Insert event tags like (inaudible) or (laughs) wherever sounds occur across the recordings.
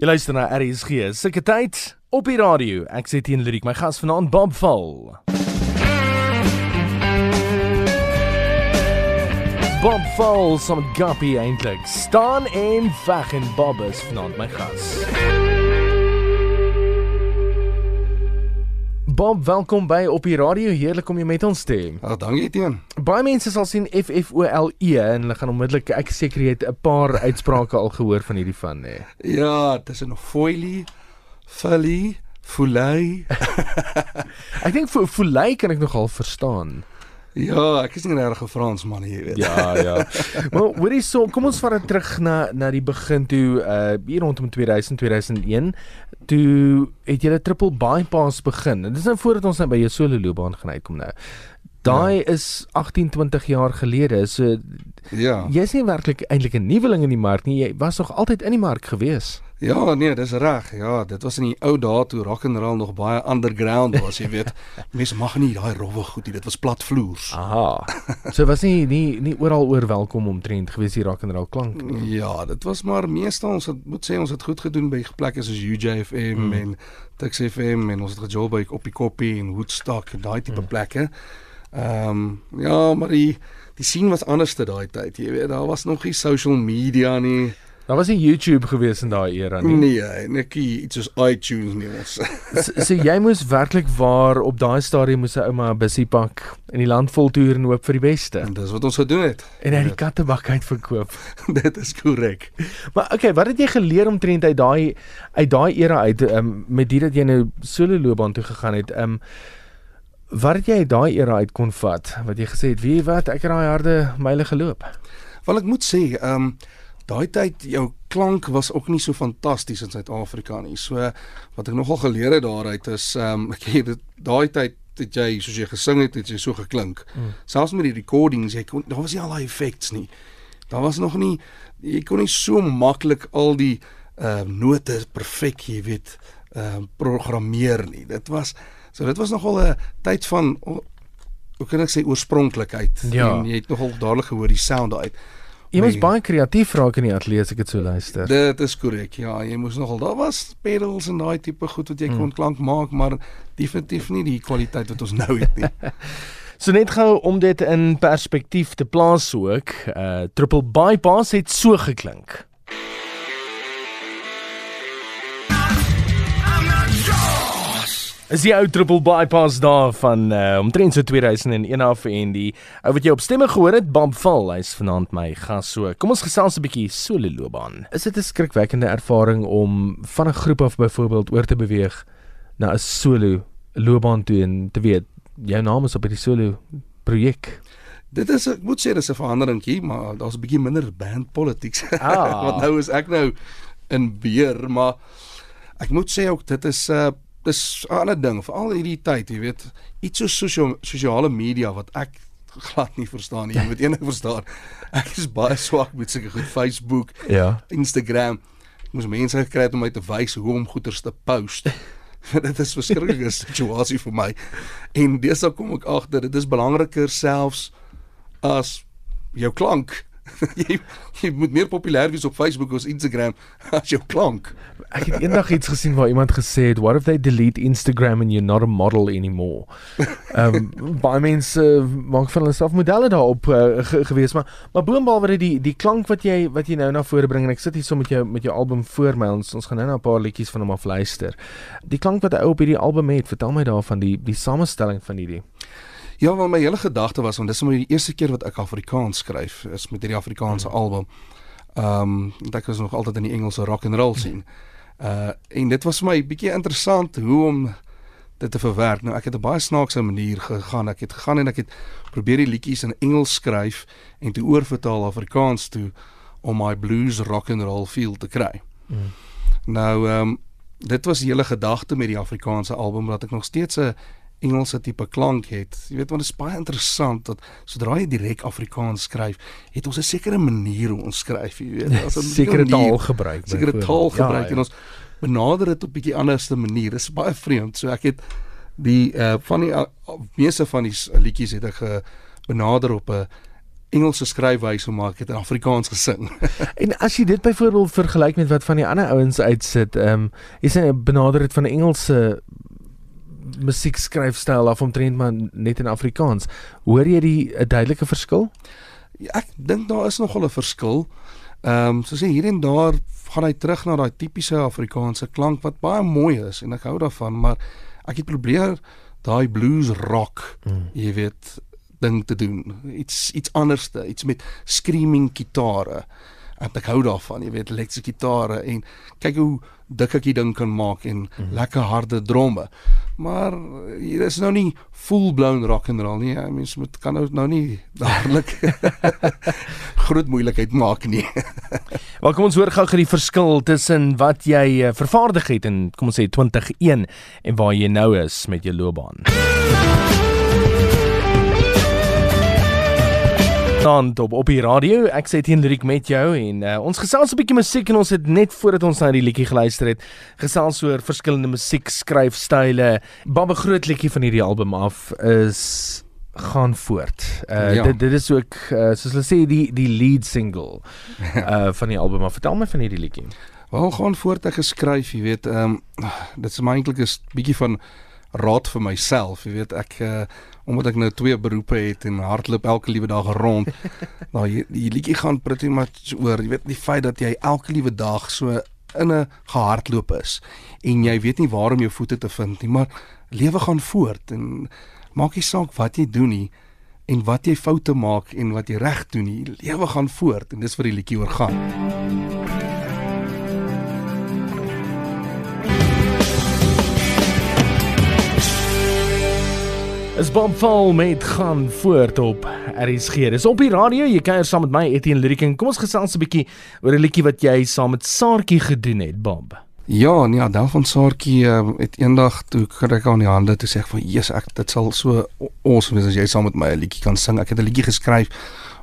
Jy luister na RSG. Sulke tyd op die radio. Ek sê teen Lyriek, my gas vanaand Bob Val. Bob Val som guppy eintlik. staan en veg en Bob is vanaand my gas. Bob, welkom by op die radio. Heerlik om jou met ons te hê. Ag, dankie teen. Baie mense sal sien F F O L E en hulle gaan onmiddellik ek seker jy het 'n paar uitsprake al gehoor van hierdie van nê. Ja, tussen foilie, fully, fully. (laughs) ek dink vir fully kan ek nogal verstaan. Ja, ek is nie regtig 'n Fransman hier, weet. Ja, ja. maar hoorie so, kom ons vat dit terug na na die begin toe uh hier rondom 2000 2001 toe het jy 'n triple bypass begin. En dis nou voordat ons nou by jou solo loopbaan gaan uitkom nou. Daai ja. is 18 20 jaar gelede. So ja. Jy's nie werklik eintlik 'n nuweling in die mark nie. Jy was nog altyd in die mark gewees. Ja, nee, dis reg. Ja, dit was in die ou dae toe rock and roll nog baie underground was, jy weet. (laughs) Mense mag nie daai rowwe goed nie. Dit was plat vloers. Aha. So was nie nie nie oral oor welkom om trend gewees die rock and roll klank nie. Ja, dit was maar meestal ons het moet sê ons het goed gedoen by plekke soos UJFM mm. en Tuks FM en ons het gejob by op die koppie en Woodstock en daai tipe mm. plekke. Ehm um, ja, maar die die sien was anders te daai tyd. Jy weet, daar was nog nie social media nie. Daar was nie YouTube gewees in daai era nie. Nee, netjie iets soos iTunes nie ons. so, so jy moes werklik waar op daai stadium moes 'n ouma 'n bussie pak en die land vol toer en hoop vir die beste. En dis wat ons gedoen het. En hy die kattebak uitverkoop. (laughs) Dit is korrek. Maar okay, wat het jy geleer omtrent uit daai uit daai era uit um, met dit dat jy nou solo loopbaan toe gegaan het? Ehm um, wat het jy daai era uit kon vat? Wat jy gesê het, wie wat ek het daai harde myle geloop. Wel ek moet sê, ehm um, daai tyd jou klank was ook nie so fantasties in Suid-Afrika nie. So wat ek nogal geleer het daaruit is ehm um, (laughs) ek het daai tyd het jy soos jy gesing het, het jy so geklink. Mm. Selfs met die recordings, jy kon daar was nie al daai effects nie. Daar was nog nie jy kon nie so maklik al die ehm uh, note perfek, jy weet, ehm uh, programmeer nie. Dit was so dit was nogal 'n tyd van hoe kan ek sê oorspronklikheid ja. en jy het nogal dadelik gehoor die sound uit. Jy moes baie kreatief raak in die ateljee as ek dit so luister. Dit is korrek. Ja, jy moes nogal daar was pedals en daai tipe goed wat jy hmm. kon klank maak, maar definitief nie die kwaliteit wat ons nou het nie. (laughs) so net gou om dit in perspektief te plaas ook, uh triple bypass het so geklink. Is die ou triple bypass daar van uh, omtrent so 2001 af en die ou wat jy op stemme gehoor het, Bob Val, hy's vanaand my gas. So, kom ons gesels 'n bietjie solo loopbaan. Is dit 'n skrikwekkende ervaring om van 'n groep af byvoorbeeld oor te beweeg na 'n solo loopbaan toe en te weet jou naam is op hierdie solo projek? Dit is ek moet sê dis 'n veranderingkie, maar daar's 'n bietjie minder band politics. (laughs) Ah. Want nou is ek nou in beheer, maar ek moet sê ook dit is 'n uh, dis 'n ander ding veral hierdie tyd, jy weet, iets so sosio sosiale media wat ek glad nie verstaan nie. Jy moet enig verstaan. Ek is baie swak met sulke goed Facebook, ja, Instagram. Ek moes mense gekry het om my te wys hoe om goeders te post. (laughs) dit is 'n verskriklike (laughs) situasie vir my. En deesdae kom ek agter dit is belangriker selfs as jou klank (laughs) jy jy moet meer populêr wees op Facebook of Instagram (laughs) as jou klank. Ek het eendag iets gesien waar iemand gesê het, "What if they delete Instagram and you're not a model anymore?" Ehm um, (laughs) baie mense maak van hulle self modelle daarop uh, ge gewees, maar maar boonbehalwe dit die die klank wat jy wat jy nou na vore bring en ek sit hier so met jou met jou album voor my ons ons gaan nou na 'n paar liedjies van hom af luister. Die klank wat hy op hierdie album het, vertel my daarvan die die samestelling van hierdie Ja, want my hele gedagte was want dis maar die eerste keer wat ek Afrikaans skryf is met hierdie Afrikaanse hmm. album. Ehm um, ek was nog altyd in die Engelse rock and roll sien. Uh en dit was vir my bietjie interessant hoe om dit te verwerk. Nou ek het 'n baie snaakse manier gegaan. Ek het gegaan en ek het probeer die liedjies in Engels skryf en toe oorvertaal Afrikaans toe om my blues rock and roll feel te kry. Hmm. Nou ehm um, dit was die hele gedagte met die Afrikaanse album dat ek nog steeds 'n Engelse tipe klank het. Jy weet want dit is baie interessant dat sodra jy direk Afrikaans skryf, het ons 'n sekere manier hoe ons skryf, jy weet. Ons 'n sekere taal gebruik. Sekere taal gebruik ja, ja. en ons benader dit op 'n bietjie anderste manier. Dit is baie vreemd. So ek het die uh van die uh, meeste van die liedjies het ek uh, benader op 'n Engelse skryfwyse ek het in Afrikaans gesing. (laughs) en as jy dit byvoorbeeld vergelyk met wat van die ander ouens uitsit, ehm um, is hy benader dit van 'n Engelse musiekskryfstyl af omtrent maar net in Afrikaans. Hoor jy die 'n duidelike verskil? Ja, ek dink daar is nogal 'n verskil. Ehm um, soos hier en daar gaan hy terug na daai tipiese Afrikaanse klank wat baie mooi is en ek hou daarvan, maar ek het probeer daai blues rock, mm. jy weet, ding te doen. Iets iets anderste, iets met screaming gitare. En ek hou daarvan, jy weet, elektriese gitare en kyk hoe dik ek die ding kan maak en mm. lekker harde dromme. Maar hier is nou nie full blown rock and roll nie. Mens moet kan nou nou nie dadelik (laughs) groot moeilikheid maak nie. (laughs) Wel kom ons hoor gou gou die verskil tussen wat jy uh, vervaardig het in kom ons sê 2021 en waar jy nou is met jou loopbaan. Dan op op die radio. Ek sê teen Lyric met jou en uh, ons gesels 'n bietjie musiek en ons het net voordat ons na die liedjie geluister het, gesels oor verskillende musiekskryfstyle. Babbe groot liedjie van hierdie album af is gaan voort. Uh ja. dit dit is ook uh, soos hulle sê die die lead single (laughs) uh van die album. Maar vertel my van hierdie liedjie. Wel gaan voort ek geskryf, jy weet, ehm um, dit is maar eintlik 'n bietjie van raad vir myself. Jy weet ek uh, omdat ek nou twee beroepe het en hardloop elke liewe dag rond. (laughs) nou die, die liedjie gaan pretty much oor, jy weet die feit dat jy elke liewe dag so in 'n gehardloop is en jy weet nie waar om jou voete te vind nie, maar lewe gaan voort en maak nie saak wat jy doen nie en wat jy foute maak en wat jy reg doen nie. Lewe gaan voort en dis wat die liedjie oor gaan. Is Fall met gaan voort op RSG. Dis op die radio. Jy kuier saam met my Etienne Lyric. Kom ons gesels 'n bietjie oor 'n liedjie wat jy saam met Saartjie gedoen het, Bob. Ja, nee, dan van Saartjie uh, het eendag toe kry ek aan die hande toe sê ek van Jesus, ek dit sal so awesome wees as jy saam met my 'n liedjie kan sing. Ek het 'n liedjie geskryf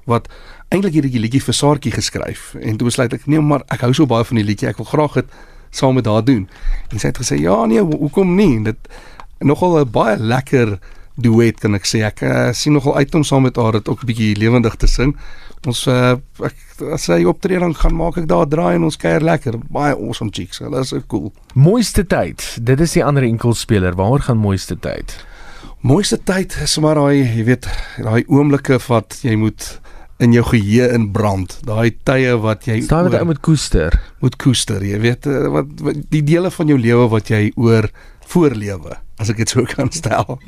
wat eintlik hierdie liedjie vir Saartjie geskryf en toe besluit ek nee, maar ek hou so baie van die liedjie. Ek wil graag dit saam met haar doen. En sy het gesê ja, nee, hoekom nie? Dit nogal 'n baie lekker duet kan ek sê. Ek uh, sien nogal uit om saam met haar dit ook 'n bietjie lewendig te sing. Ons uh, ek as sy optree dan gaan maak ek daar draai en ons kuier lekker. Baie awesome chicks. Hulle is so cool. Mooiste tyd. Dit is die ander enkelspeler. Waar gaan mooiste tyd? Mooiste tyd is maar daai, jy weet, daai oomblikke wat jy moet in jou geheue in brand. Daai tye wat jy Staan met ou met koester. Moet koester, jy weet eh, wat, wat die dele van jou lewe wat jy oor voorlewe, as ek dit so (laughs) kan stel.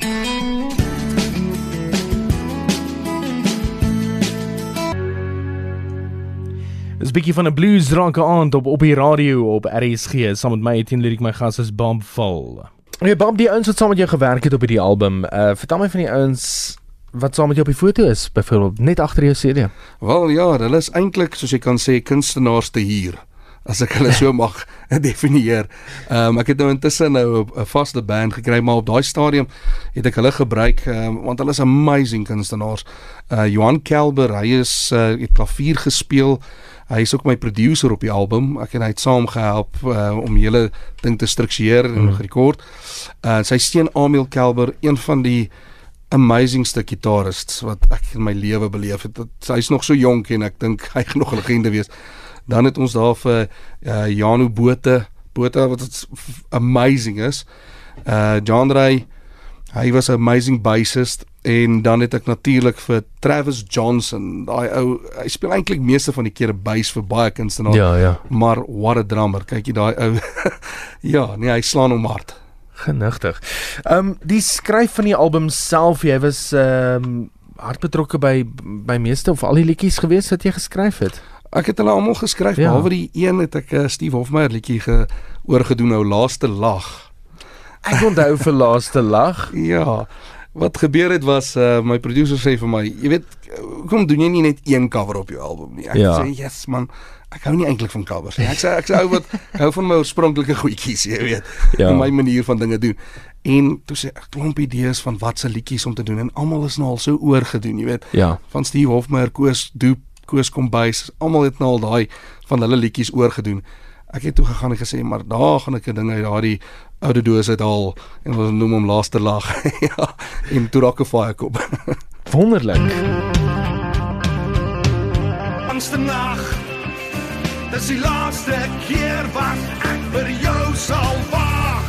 Dis 'n bietjie van 'n blues dranke aand op op die radio op RSG saam met my Etienne Lyric my gas is Bob Vol. Ja Bob, die ouens wat saam met jou gewerk het op hierdie album, uh vertel my van die ouens wat saam met jou op die foto is, byvoorbeeld net agter jou CD. Wel ja, hulle is eintlik soos jy kan sê kunstenaars te huur as ek hulle so (laughs) mag (laughs) definieer. Ehm um, ek het nou intussen nou 'n vaste band gekry maar op daai stadium het ek hulle gebruik um, want hulle is amazing kunstenaars. Uh Johan Kelber, hy is uh, het klavier gespeel. Hy is ook my producer op die album. Ek en hy het saam gehelp uh, om die hele ding te struktureer en mm. gerekord. Uh sy seun Amil Kelber, een van die amazingste gitarists wat ek in my lewe beleef het. Hy's nog so jonk en ek dink hy gaan nog 'n legende wees. Dan het ons daar vir uh Janu Botha, Botha wat amazing is. Uh John Ray, hy was 'n amazing bassist en dan het ek natuurlik vir Travis Johnson, daai ou, hy speel eintlik meeste van die kere bass vir baie kunstenaars. Ja, ja. Maar what a drummer. Kyk jy daai ou. (laughs) ja, nee, hy slaan hom hard. Genigtig. Ehm um, die skryf van die album self, jy was ehm um, hard betrokke by by meeste of al die liedjies gewees wat jy geskryf het. Ek het hulle almal geskryf, ja. behalwe die een het ek uh, Steve Hofmeyer liedjie ge oorgedoen nou laaste lag. Ek onthou vir laaste lag. (laughs) ja. Wat gebeur het was uh, my producer sê vir my, jy weet, hoekom doen jy nie net een cover op jou album nie? Ek ja. sê, "Yes man, ek hou nie eintlik van covers nie." Ek sê ek sê ou wat hou van my oorspronklike goedjies, jy weet, ja. (laughs) my manier van dinge doen. En toe sê ek klomp idees van wat se liedjies om te doen en almal is nou al so oorgedoen, jy weet. Ja. Van Steve Hofmeyer, Koos Doop, Koos Kombuis, almal het nou al daai van hulle liedjies oorgedoen. Ek het toe gegaan en gesê, "Maar daar gaan ek 'n ding uit daardie oude doos uithaal en ons noem hom laaste lag. (laughs) ja, en toe raak 'n fire kop. (laughs) Wonderlik. langste nag. Dis die laaste keer wat ek vir jou sal wag.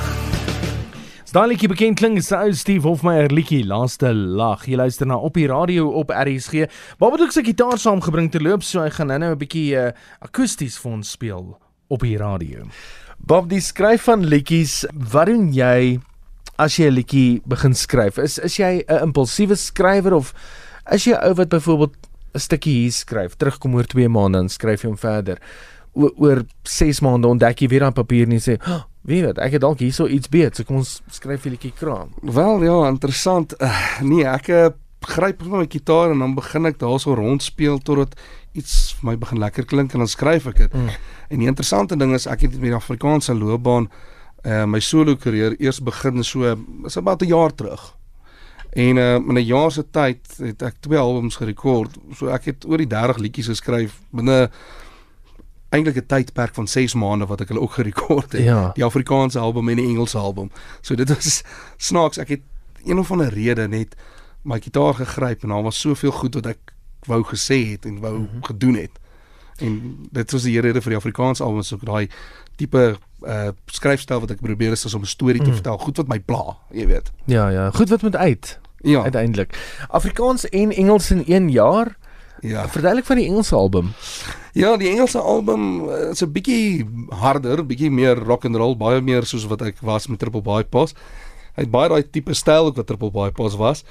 Staalie bekend klink is ou Steve Hofmeyer liedjie Laaste Lag. Jy luister na op die radio op RSG. Waar het ek sy gitaar saamgebring te loop so hy gaan nou-nou 'n bietjie uh, akoesties vir ons speel op die radio. Bob, die skryf van liedjies, wat doen jy as jy 'n liedjie begin skryf? Is is jy 'n impulsiewe skrywer of is jy ou wat byvoorbeeld 'n stukkie hier skryf, terugkom oor 2 maande en skryf jy hom verder? O oor 6 maande ontdek jy weer aan papier en jy sê, oh, "Wie weet, ek het dalk hierso iets beet, so kom ons skryf 'n liedjie kraam." Wel ja, interessant. Uh, nee, ek uh, gryp my gitaar en dan begin ek daarso rondspeel totdat iets vir my begin lekker klink en dan skryf ek dit. Mm. En die interessante ding is ek het met die Afrikaanse loopbaan uh my solo karier eers begin so is about 'n jaar terug. En uh in 'n jaar se tyd het ek twee albums gerekord. So ek het oor die 30 liedjies geskryf binne eintlik 'n tydperk van 6 maande wat ek hulle ook gerekord het. Ja. Die Afrikaanse album en die Engelse album. So dit was (laughs) snaaks. Ek het een of ander rede net my gitaar gegryp en daar was soveel goed wat ek wou gesê het en wou mm -hmm. gedoen het. En dit was die rede vir die Afrikaanse album so daai tipe uh skryfstyl wat ek probeer is, is om 'n storie te Mm. vertel, goed wat my pla, jy weet. Ja, ja, goed wat moet uit Ja. uiteindelik. Afrikaans en Engels in 1 jaar. Ja. Verduidelik van die Engelse album. Ja, die Engelse album uh, is 'n bietjie harder, bietjie meer rock and roll, baie meer soos wat ek was met Triple Bypass. Hy het baie daai tipe styl ook wat Triple Bypass was.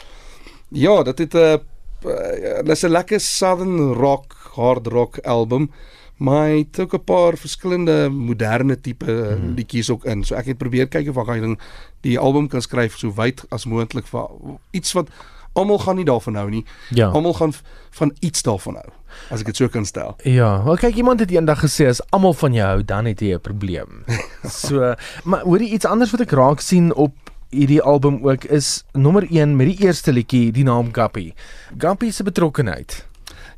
Ja, dit het 'n uh, uh, dis 'n lekker southern rock, hard rock album. Maar hy het ook 'n paar verskillende moderne tipe hmm. liedjies ook in. So ek het probeer kyk of ek kan die album kan skryf so wyd as moontlik vir iets wat almal gaan nie daarvan hou nie. Ja. Almal gaan van iets daarvan hou, as ek dit so kan stel. Ja, wel kyk iemand het eendag gesê as almal van jou hou, dan het jy 'n probleem. (laughs) so, maar hoor jy iets anders wat ek raak sien op hierdie album ook is nommer 1 met die eerste liedjie, die naam Guppy. Guppy se betrokkenheid.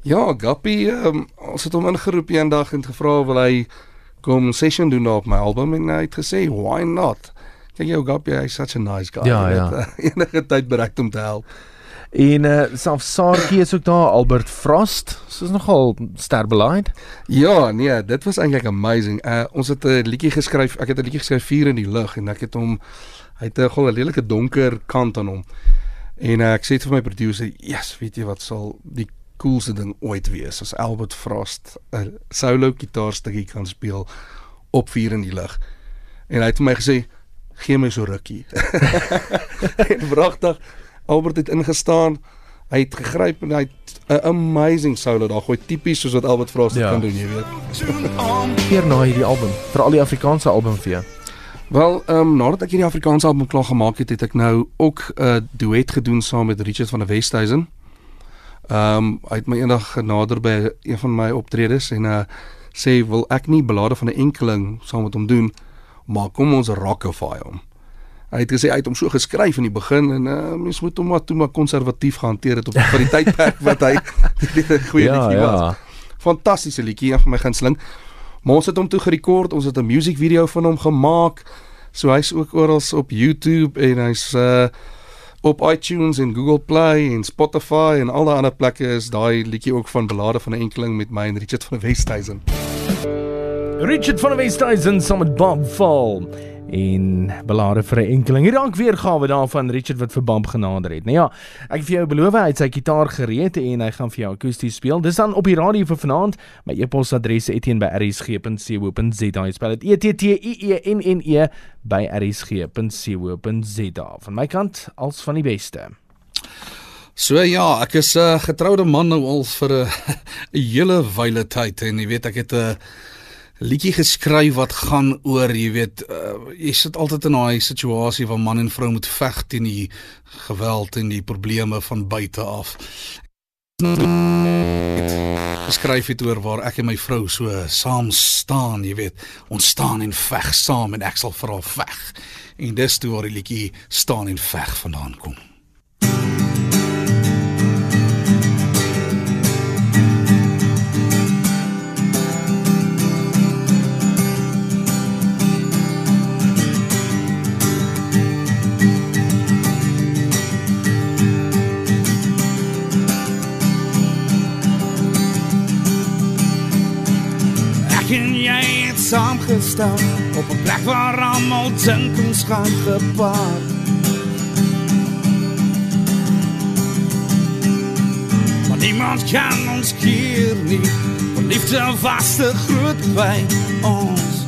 Ja, Guppy, um, ons het hom ingeroep eendag en gevra wil hy kom session doen op my album en hy het gesê why not. Kyk jou Guppy, hy's such a nice guy. Ja, ja. weet, (laughs) uh, enige tyd bereid om te help. En uh self Saartjie is ook daar, Albert Frost. Soos nogal sterbeleid. Ja, nee, dit was eintlik amazing. Uh ons het 'n liedjie geskryf. Ek het 'n liedjie geskryf Vuur in die lug en ek het hom hy het 'n gou 'n redelike donker kant aan hom. En uh, ek sê vir my producer, "Yes, weet jy wat sal die coolste ding ooit wees as Albert Frost 'n solo gitaarstukkie kan speel op Vuur in die lug." En hy het vir my gesê, "Gee my so rukkie." (laughs) en wragtig Albert het ingestaan. Hy het gegryp en hy het 'n amazing solo daar gooi tipies soos wat Albert Frost Ja. ja. kan doen, jy weet. Keer na hierdie album, vir al die Afrikaanse album vir jou. Wel, ehm um, nadat ek hierdie Afrikaanse album klaar gemaak het, het ek nou ook 'n uh, duet gedoen saam met Richard van der Westhuizen. Ehm um, hy het my eendag genader by een van my optredes en uh sê wil ek nie belade van 'n enkeling saam met hom doen, maar kom ons rockify hom. Hy het gesê hy het hom so geskryf in die begin en uh mens moet hom maar toe maar konservatief gehanteer het op vir die tydperk wat hy (laughs) dit 'n goeie ja, liedjie was ja. fantastiese liedjie, een van my gunsteling. Maar ons het hom toe gerekord, ons het 'n music video van hom gemaak. So hy's ook oral op YouTube en hy's uh op iTunes en Google Play en Spotify en al daai ander plekke is daai liedjie ook van Belade van 'n enkeling met my en Richard van Westhuizen. Richard van Westhuizen saam met Bob Fall en belade vir 'n enkeling. Hier dank weergawe daarvan Richard wat vir Bob genader het. Nou ja, ek vir jou beloof hy het sy gitaar gereed en hy gaan vir jou akoesties speel. Dis dan op die radio vir vanaand. My e-posadres etienne@rsg.co.za. Jy spel dit E T T I E N N E by rsg.co.za. Van my kant als van die beste. So ja, ek is 'n uh, getroude man nou al vir 'n uh, (laughs) hele wyle tyd en jy weet ek het 'n uh, liedjie geskryf wat gaan oor, jy weet, uh, jy sit altyd in daai situasie waar man en vrou moet veg teen die geweld en die probleme van buite af. Geskryf het oor waar ek en my vrou so saam staan, jy weet, ons staan en veg saam en ek sal vir haar veg. En dis toe waar die liedjie staan en veg vandaan kom. Saamgestel op 'n plek waar almal dink ons gaan gepaard. Maar niemand kan ons keer nie. Want liefde was te groot by ons.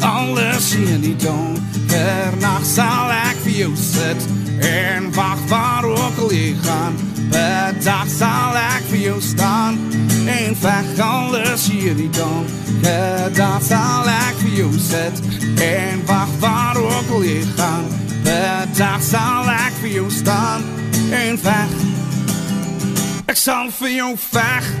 Alles in die donker nag sal ek vir jou sit en wag waar ook al jy gaan. Bedag sal ek vir jou staan en veg alles hier die donker dag sal ek vir jou sit en wag waar ook al jy gaan. Bedag sal ek vir jou staan en veg. Ek sal vir jou veg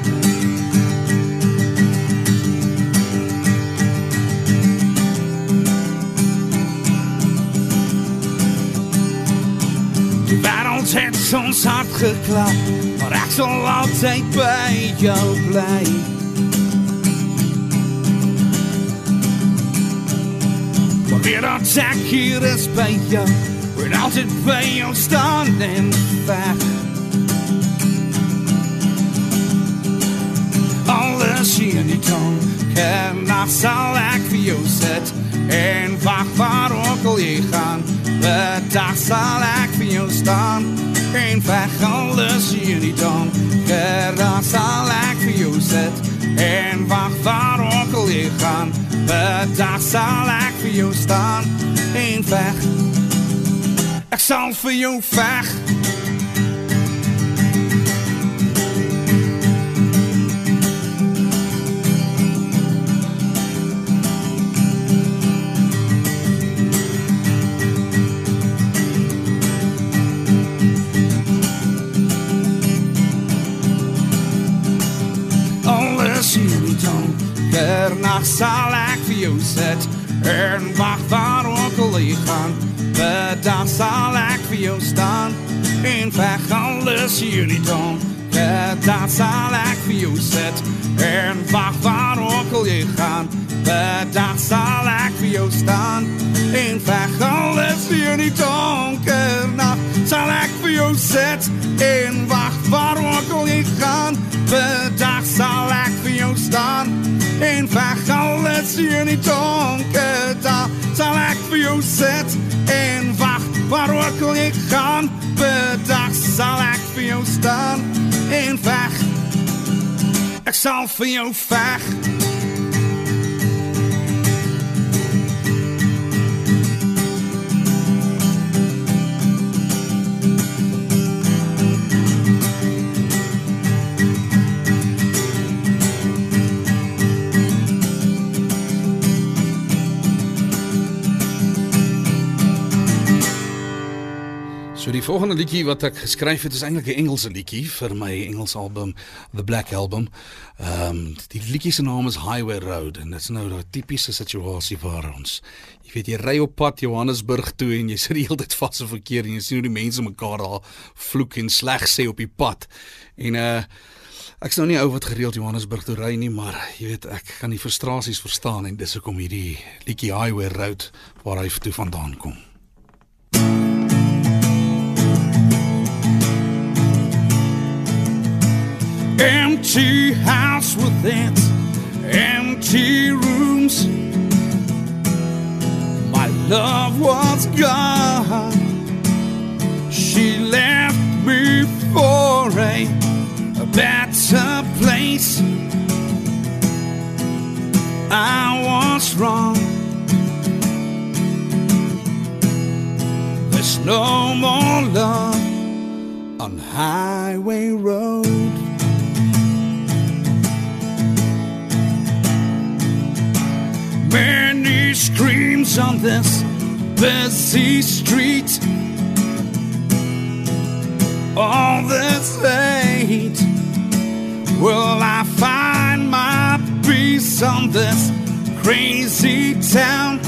Die wêreld het soms hard geklap, maar ek sal altyd by jou bly. Maar weer dat ek hier is by jou, wil altyd by jou staan en veg. Alles hier in die donker nacht sal ek vir jou sit en wag waar ook al jy gaan. Bedag sal ek alles hier in die donker nacht sal ek vir jou sit en wag waar ook al jy gaan. Bedag sal ek vir jou staan en veg. Ek sal vir jou veg donker nacht sal ek vir jou sit en wag waar ook al jy gaan. Bedag sal ek vir jou staan. En veg alles hier in die donker dag sal ek vir jou sit en wag waar ook al jy gaan. Bedag sal ek vir jou staan. En veg alles in die donker nacht sal ek vir jou sit en wag waar ook al jy gaan. Bedag sal ek vir jou staan. En veg alles hier in die donker daar sal ek vir jou sit en wag waar ook al jy gaan? Bedag sal ek vir jou staan en veg ek sal vir jou veg die volgende liedjie wat ek geskryf het is eintlik 'n Engelse liedjie vir my Engels album The Black Album. Ehm um, die liedjie se naam is Highway Road en dit is nou 'n tipiese situasie waar ons jy weet jy ry op pad Johannesburg toe en jy (laughs) sit die hele tyd vas in verkeer en jy sien hoe die mense mekaar daar vloek en sleg sê op die pad. En uh Ek's nou nie ou wat gereeld Johannesburg toe ry nie, maar jy weet ek kan die frustrasies verstaan en dis hoekom hierdie liedjie Highway Road waar hy toe vandaan kom. Empty house with its empty rooms. My love was gone. She left me for a, a better place. I was wrong. There's no more love on Highway Road. Many screams on this busy street. All this hate. Will I find my peace on this crazy town?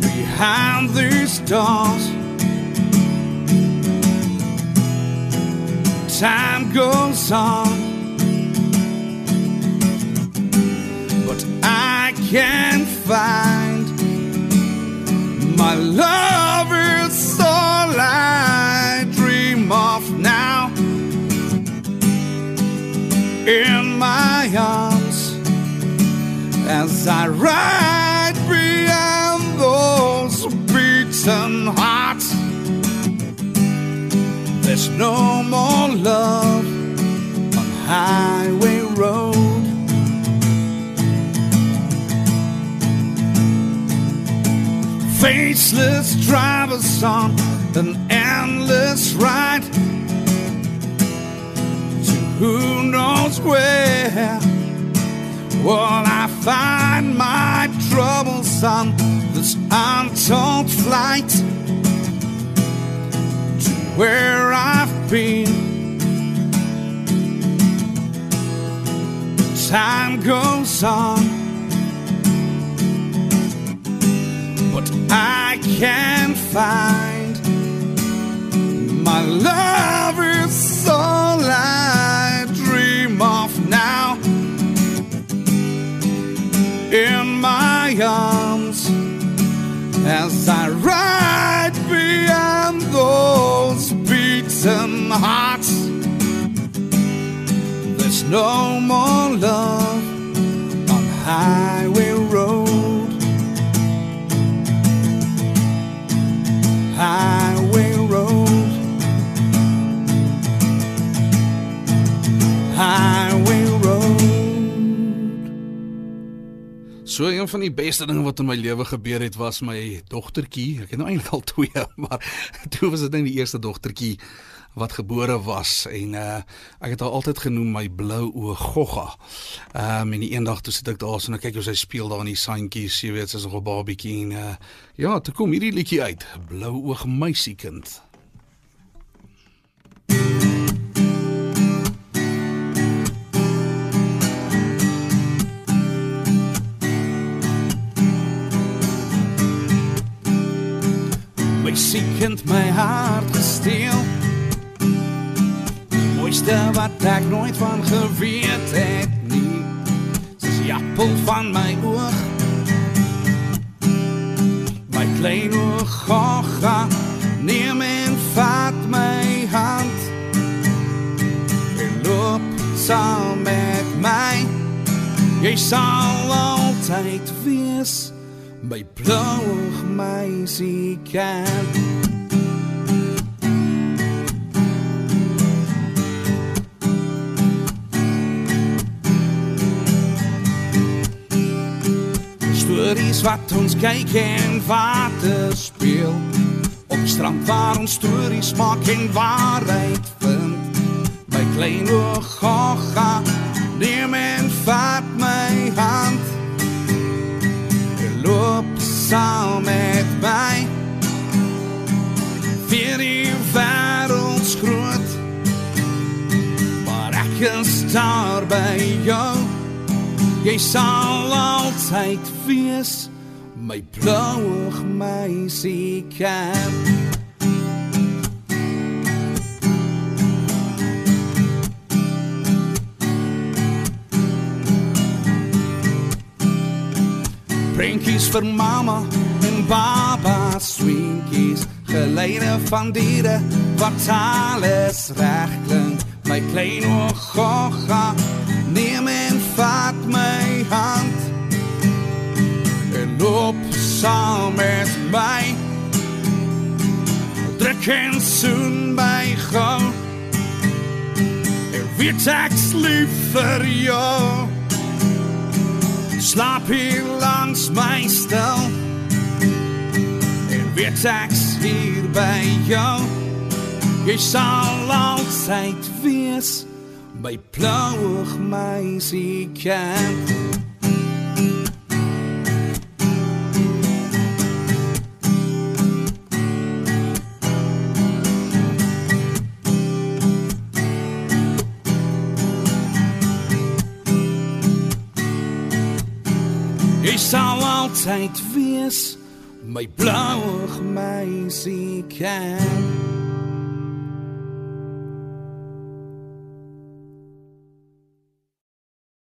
Behind these doors. Time goes on. I can't find. My love is all I dream of now. in my arms as I ride beyond those beaten hearts. There's no more love on Highway Faceless drivers on an endless ride to who knows where. Will I find my troubles on this untold flight to where I've been? Time goes on, but I can't find my love is all I dream of now. In my arms, as I ride beyond those beaten hearts, there's no So een van die beste dinge wat in my lewe gebeur het was my dogtertjie. Ek het nou eintlik al twee, (laughs) maar toe was dit net die eerste dogtertjie wat gebore was en uh ek het haar altyd genoem my blou oë gogga. Ehm um, en die eendag toe sit ek daar so en ek kyk hoe sy speel daar in die sandjies, jy weet, sy's nog 'n babietjie en uh ja, toe kom hierdie liedjie uit, Blou oog meisiekind. Meisiekind my hart gesteel. Mooiste wat ek nooit van geweet het nie. Dis die appel van my oog. My klein oog gaga, neem en vat my hand. En loop saam met my. Jy sal altyd wees my blou meisie kind. Stories wat ons kyk en water speel Op die strand waar ons stories maak en waarheid vind My klein oog gaga Neem en vat saam met my. Vir die wereld groot. Maar ek is daar by jou. Jy sal altyd wees. My blauwe meisie kind. Prankies vir mamma en baba swinkies Geleide van diere wat alles reg klink. My klein oog gogga neem en vat my hand En loop saam met my. Druk en soen my gou En weet ek's lief vir jou Slaap hier langs my stel. En weet ek's hier by jou Jy sal altyd wees. My blauwe meisie altyd wees my blauwe meisie kind